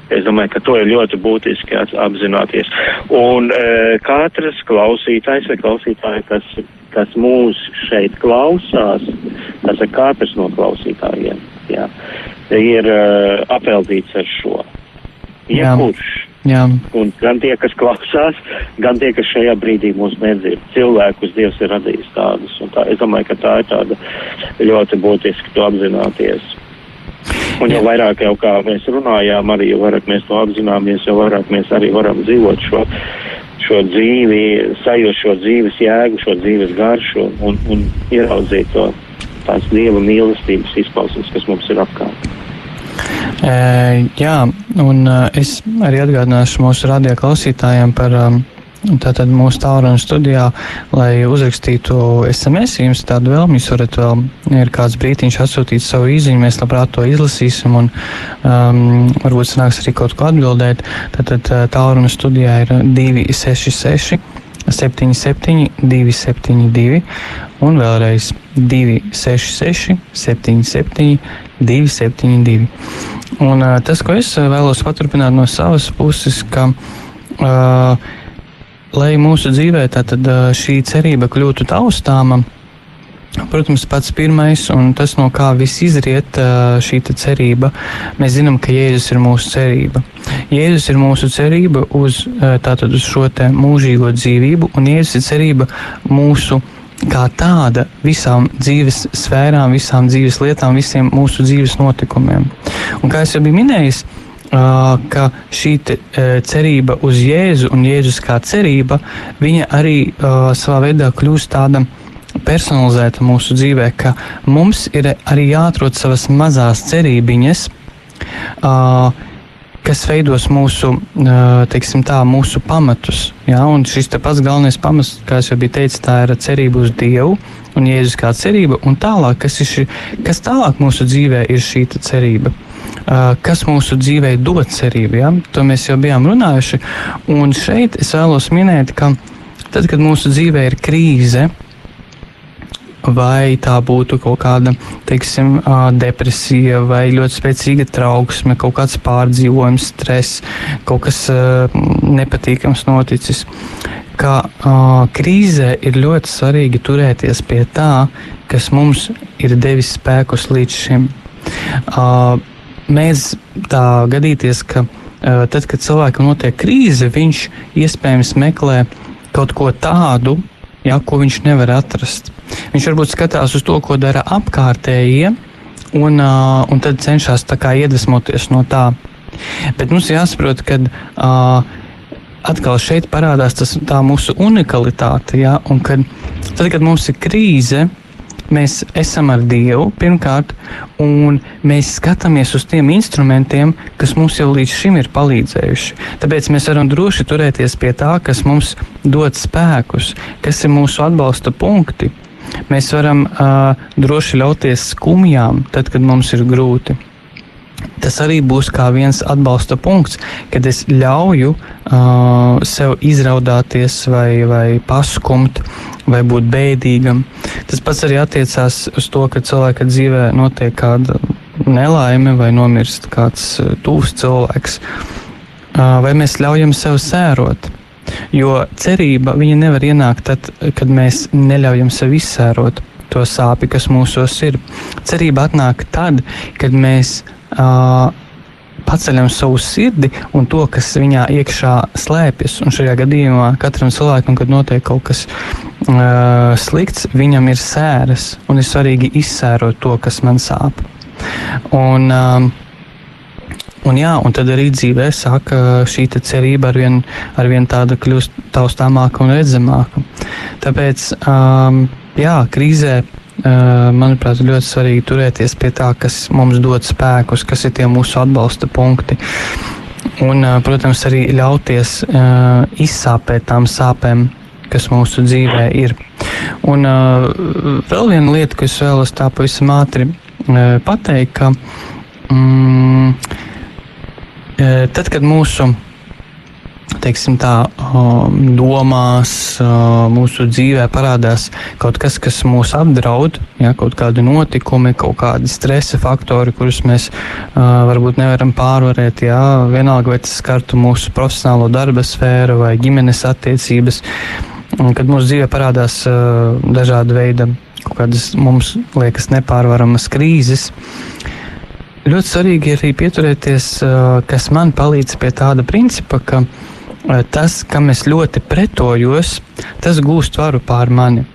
Es domāju, ka to ir ļoti būtiski apzināties. Un e, katrs klausītājs vai klausītāja, kas kas mūs šeit klausās, tas ir katrs no klausītājiem, jā, ir uh, apeltīts ar šo. Jebkurš. Jā. Un gan tie, kas klausās, gan tie, kas šajā brīdī mūs nedzird. Cilvēkus Dievs ir radījis tādus. Tā, es domāju, ka tā ir tāda ļoti būtiski to apzināties. Un jau vairāk jau kā mēs runājām, arī jau vairāk mēs to apzināmies, jau vairāk mēs arī varam dzīvot šo šo dzīvi, sajust šo dzīves jēgu, šo dzīves garšu un, un, un ieraudzīt to tās dieva mīlestības izpausmes, kas mums ir apkārt. E, jā, un es arī atgādināšu mūsu radio klausītājiem par um, Tātad mūsu tālruņa studijā, lai uzrakstītu SMS, jums tādu vēlmi, jūs varat vēl, ir kāds brītiņš atsūtīt savu īziņu, mēs labprāt to izlasīsim un um, varbūt sanāks arī kaut ko atbildēt. Tātad tālruņa studijā ir 266. 77, 272, un vēlreiz 266, 77, 272. Un uh, tas, ko es vēlos paturpināt no savas puses, ka uh, lai mūsu dzīvē tātad, šī cerība kļūtu taustāma. Protams, pats pirmais, un tas, no kā viss izriet, šī cerība, mēs zinām, ka Jēzus ir mūsu cerība. Jēzus ir mūsu cerība uz, tātad, uz šo mūžīgo dzīvību, un Jēzus ir cerība mūsu kā tāda visām dzīves sfērām, visām dzīves lietām, visiem mūsu dzīves notikumiem. Un kā jau biju minējis, ka šī te, cerība uz Jēzu un Jēzus kā cerība, viņa arī savā veidā kļūst tāda personalizēta mūsu dzīvē, ka mums ir arī jāatrod savas mazās cerībiņas, kas veidos mūsu, teiksim, tā, mūsu pamatus. Ja? Un šis pats galvenais pamats, kā jau bija teicis, tā ir cerība uz Dievu un Jēzus kā cerība. Un tālāk, kas, ir, kas tālāk mūsu dzīvē ir šī cerība? Kas mūsu dzīvē dod cerību? Ja? To mēs jau bijām runājuši. Un šeit es vēlos minēt, ka tad, kad mūsu dzīvē ir krīze, vai tā būtu kaut kāda teiksim, depresija, vai ļoti spēcīga trauksme, kaut kāds pārdzīvojums, stress, kaut kas nepatīkams noticis. Ka uh, krīzē ir ļoti svarīgi turēties pie tā, kas mums ir devis spēkus līdz šim. Uh, mēs tā gadīties, ka uh, tad, kad cilvēkam notiek krīze, viņš iespējams meklē kaut ko tādu, ja, ko viņš nevar atrast. Viņš varbūt skatās uz to, ko dara apkārtējie, un, uh, un tad cenšas iedvesmoties no tā. Bet mums jāsaprot, ka uh, atkal šeit parādās tas, tā mūsu unikalitāte. Ja? Un kad, tad, kad mums ir krīze, mēs esam ar Dievu pirmkārt, un mēs skatāmies uz tiem instrumentiem, kas mums jau līdz šim ir palīdzējuši. Tāpēc mēs varam droši turēties pie tā, kas mums dod spēkus, kas ir mūsu atbalsta punkti. Mēs varam uh, droši ļauties skumjām, tad, kad mums ir grūti. Tas arī būs kā viens atbalsta punkts, kad es ļauju uh, sev izraudāties vai, vai paskumt, vai būt bēdīgam. Tas pats arī attiecās uz to, ka cilvēka dzīvē notiek kāda nelaime vai nomirst kāds tūs cilvēks. Vai mēs ļaujam sev sērot? Jo cerība nevar ienākt tad, kad mēs neļaujam sev izsērot to sāpju, kas mūsos ir. Cerība atnāk tad, kad mēs uh, paceļam savu sirdi un to, kas viņā iekšā slēpjas. Un šajā gadījumā katram cilvēkam, kad notiek kaut kas uh, slikts, viņam ir sēras un ir svarīgi izsērot to, kas man sāp. Un, uh, Un, jā, un tad arī dzīvē sāk šī cerība ar vien, ar vien tāda kļūst taustāmāka un redzamāka. Tāpēc, um, jā, krīzē, manuprāt, ļoti svarīgi turēties pie tā, kas mums dod spēkus, kas ir tie mūsu atbalsta punkti. Un, protams, arī ļauties izsāpēt tām sāpēm, kas mūsu dzīvē ir. Un vēl viena lieta, ko es vēlos tā pavisam ātri pateikt, ka mm, Tad, kad mūsu teiksim, tā, domās, mūsu dzīvē parādās kaut kas, kas mūs apdraud, ja, kaut kādi notikumi, kaut kādi stresa faktori, kurus mēs varbūt nevaram pārvarēt. Ja, vienalga, vai tas skartu mūsu profesionālo darba sfēru vai ģimenes attiecības, kad mūsu dzīvē parādās dažādi veidi, kaut kādas mums liekas nepārvaramas krīzes ļoti svarīgi arī pieturēties, kas man palīdz pie tāda principa, ka tas, kam es ļoti pretojos, tas gūst varu pār mani.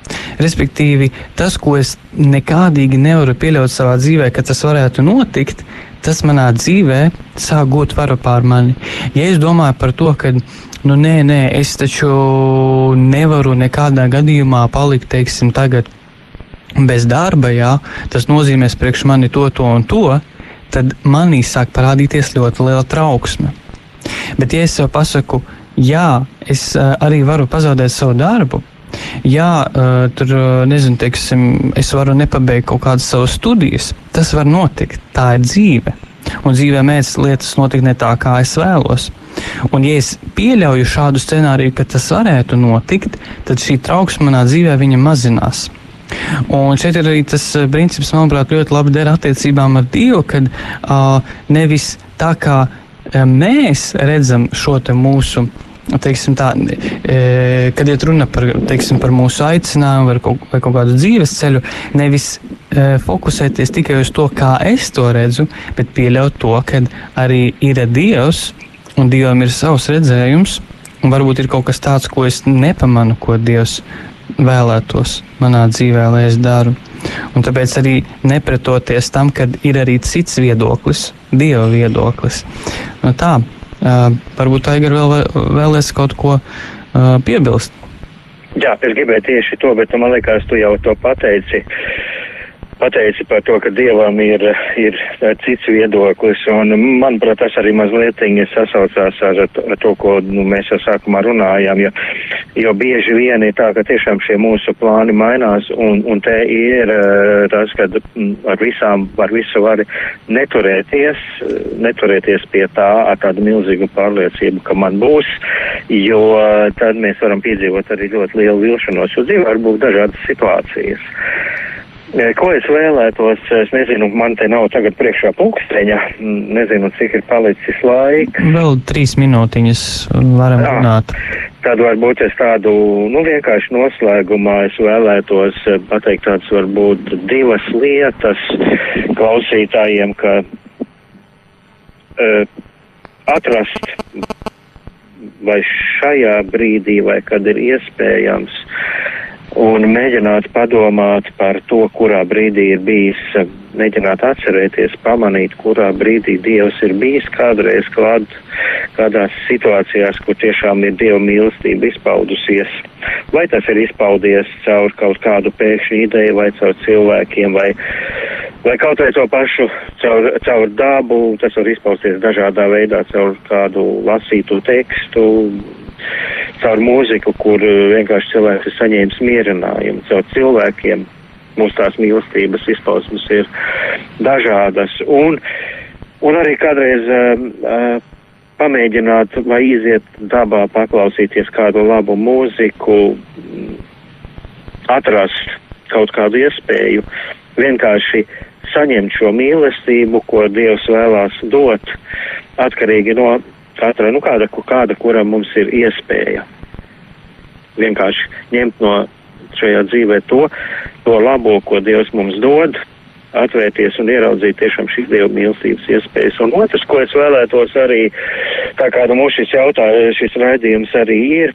Respektīvi, tas, ko es nekādīgi nevaru pieļaut savā dzīvē, ka tas varētu notikt, tas manā dzīvē sāk gūt varu pār mani. Ja es domāju par to, ka nu, nē, nē, es taču nevaru nekādā gadījumā palikt, teiksim, tagad bez darba, jā, tas nozīmēs priekš mani to, to un to tad manī sāk parādīties ļoti liela trauksme. Bet, ja es sev pasaku, jā, es uh, arī varu pazaudēt savu darbu, jā, uh, tur nezinu, teiksim, es varu nepabeigt kaut kādas savas studijas, tas var notikt. Tā ir dzīve. Un dzīvē mēdz lietas notikt ne tā, kā es vēlos. Un, ja es pieļauju šādu scenāriju, ka tas varētu notikt, tad šī trauksme manā dzīvē mazinās. Un šeit ir arī tas eh, princips, manuprāt, ļoti labi der attiecībām ar Dievu, kad uh, nevis tā kā uh, mēs redzam šo mūsu. Teiksim, tā, e, kad ir runa par, teiksim, par mūsu aicinājumu vai kaut, vai kaut kādu dzīves ceļu, nevis e, fokusēties tikai uz to, kā es to redzu, bet pieļaut to, ka arī ir Dievs un Dievam ir savs redzējums, un varbūt ir kaut kas tāds, ko es nepamanu, ko Dievs vēlētos manā dzīvē, lai es daru. Un tāpēc arī nepretoties tam, ka ir arī cits viedoklis, dieva viedoklis. Nu, tā, uh, varbūt Aigar vēl vēlēs kaut ko uh, piebilst. Jā, es gribēju tieši to, bet man liekas, tu jau to pateici. Pateici par to, ka Dievam ir, ir cits viedoklis, un manuprāt, tas arī mazliet sasaucās ar, ar to, ko nu, mēs jau sākumā runājām, jo, jo bieži vien ir tā, ka tiešām šie mūsu plāni mainās, un, un te ir eh, tas, ka ar visām, ar visu var neturēties, neturēties pie tā ar tādu milzīgu pārliecību, ka man būs, jo tad mēs varam piedzīvot arī ļoti lielu vilšanos, jo dzīvē var būt dažādas situācijas. Ko es vēlētos, es nezinu, man te nav tagad priekšā pulksteņa, nezinu, cik ir palicis laika. Vēl trīs minūtiņas varam Jā. runāt. Tad varbūt es tādu, nu, vienkārši noslēgumā es vēlētos pateikt tādas varbūt divas lietas klausītājiem, ka uh, atrast vai šajā brīdī, vai kad ir iespējams, un mēģināt padomāt par to, kurā brīdī ir bijis, mēģināt atcerēties, pamanīt, kurā brīdī Dievs ir bijis kādreiz klāt, kādās situācijās, kur tiešām ir Dieva mīlestība izpaudusies. Vai tas ir izpaudies caur kaut kādu pēkšņu ideju, vai caur cilvēkiem, vai, vai kaut vai to pašu caur, caur dabu, tas var izpausties dažādā veidā, caur kādu lasītu tekstu, caur mūziku, kur uh, vienkārši cilvēks ir saņēmis mierinājumu, caur cilvēkiem. Mūsu tās mīlestības izpausmes ir dažādas. Un, un arī kādreiz uh, pamēģināt vai iziet dabā, paklausīties kādu labu mūziku, atrast kaut kādu iespēju, vienkārši saņemt šo mīlestību, ko Dievs vēlās dot, atkarīgi no katra, nu kāda, kāda kuram mums ir iespēja. Vienkārši ņemt no šajā dzīvē to, to labo, ko Dievs mums dod, atvērties un ieraudzīt tiešām šīs Dieva mīlestības iespējas. Un otrs, ko es vēlētos arī, tā kā nu mūs šis jautājums, šis raidījums arī ir,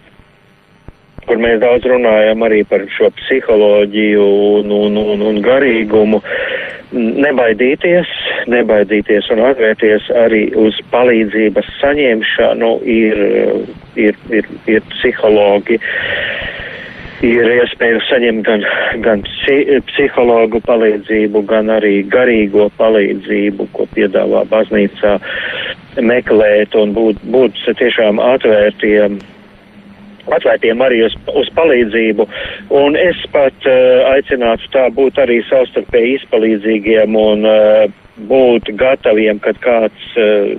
kur mēs daudz runājam arī par šo psiholoģiju un, un, un, un garīgumu. Nebaidīties, nebaidīties un atvērties arī uz palīdzības saņemšanu ir, ir, ir, ir psihologi. Ir iespēja saņemt gan, gan psihologu palīdzību, gan arī garīgo palīdzību, ko piedāvā baznīcā meklēt un būt, būt tiešām atvērtiem atvērtiem arī uz, uz palīdzību. Un es pat uh, aicinātu tā būt arī savstarpēji izpalīdzīgiem un uh, būt gataviem, kad kāds uh,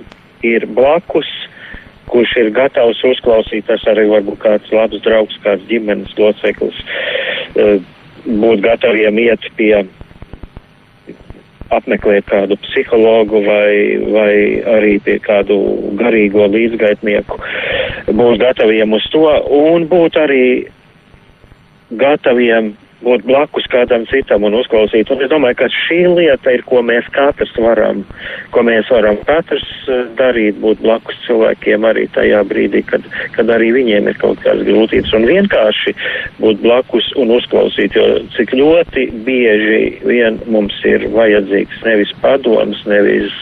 ir blakus, kurš ir gatavs uzklausīt, tas arī varbūt kāds labs draugs, kāds ģimenes loceklis, uh, būt gataviem iet pie apmeklēt kādu psihologu vai, vai arī pie kādu garīgo līdzgaitnieku, būt gataviem uz to un būt arī gataviem būt blakus kādam citam un uzklausīt. Un es domāju, ka šī lieta ir, ko mēs katrs varam, ko mēs varam katrs eh, darīt, būt blakus cilvēkiem arī tajā brīdī, kad, kad arī viņiem ir kaut kādas grūtības un vienkārši būt blakus un uzklausīt, jo cik ļoti bieži vien mums ir vajadzīgs nevis padoms, nevis,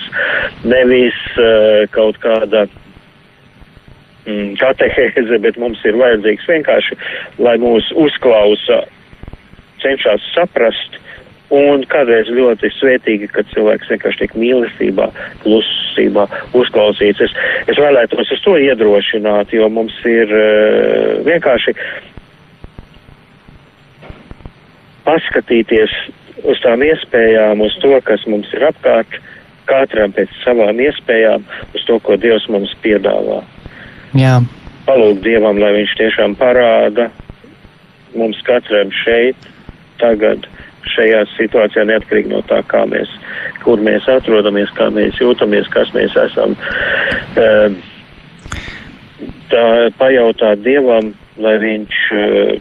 nevis uh, kaut kāda mm, katehēze, bet mums ir vajadzīgs vienkārši, lai mūs uzklausa cenšas saprast. Un kādreiz ļoti svētīgi, kad cilvēks vienkārši tiek mīlestībā, klusībā uzklausīts. Es, es vēlētos uz to iedrošināt, jo mums ir uh, vienkārši paskatīties uz tām iespējām, uz to, kas mums ir apkārt, katram pēc savām iespējām, uz to, ko Dievs mums piedāvā. Jā. Palūgt Dievam, lai Viņš tiešām parāda mums katram šeit tagad šajā situācijā, neatkarīgi no tā, kā mēs, kur mēs atrodamies, kā mēs jūtamies, kas mēs esam. Ehm, tā pajautāt Dievam, lai viņš eh,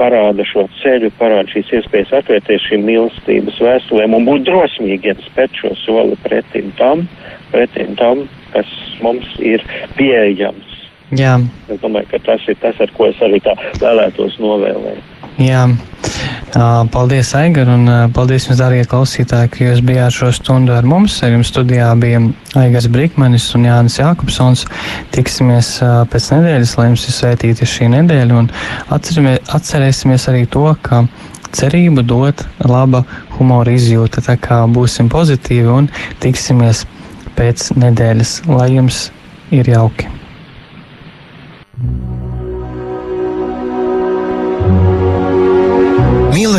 parāda šo ceļu, parāda šīs iespējas atvērties šīm mīlestības vēstulēm un būt drosmīgiem spēt šo soli pretim tam, pretim tam, kas mums ir pieejams. Jā. Es domāju, ka tas ir tas, ar ko es arī tā vēlētos novēlēt. Jā. Paldies, Aigar, un paldies jums, dārgie klausītāji, ka jūs bijāt šo stundu ar mums. Ar jums studijā bija Aigars Brīkmanis un Jānis Jākopsons. Tiksimies pēc nedēļas, lai jums ir svētīta šī nedēļa, un atcerēsimies arī to, ka cerību dot laba humora izjūta. Tā kā būsim pozitīvi un tiksimies pēc nedēļas, lai jums ir jauki!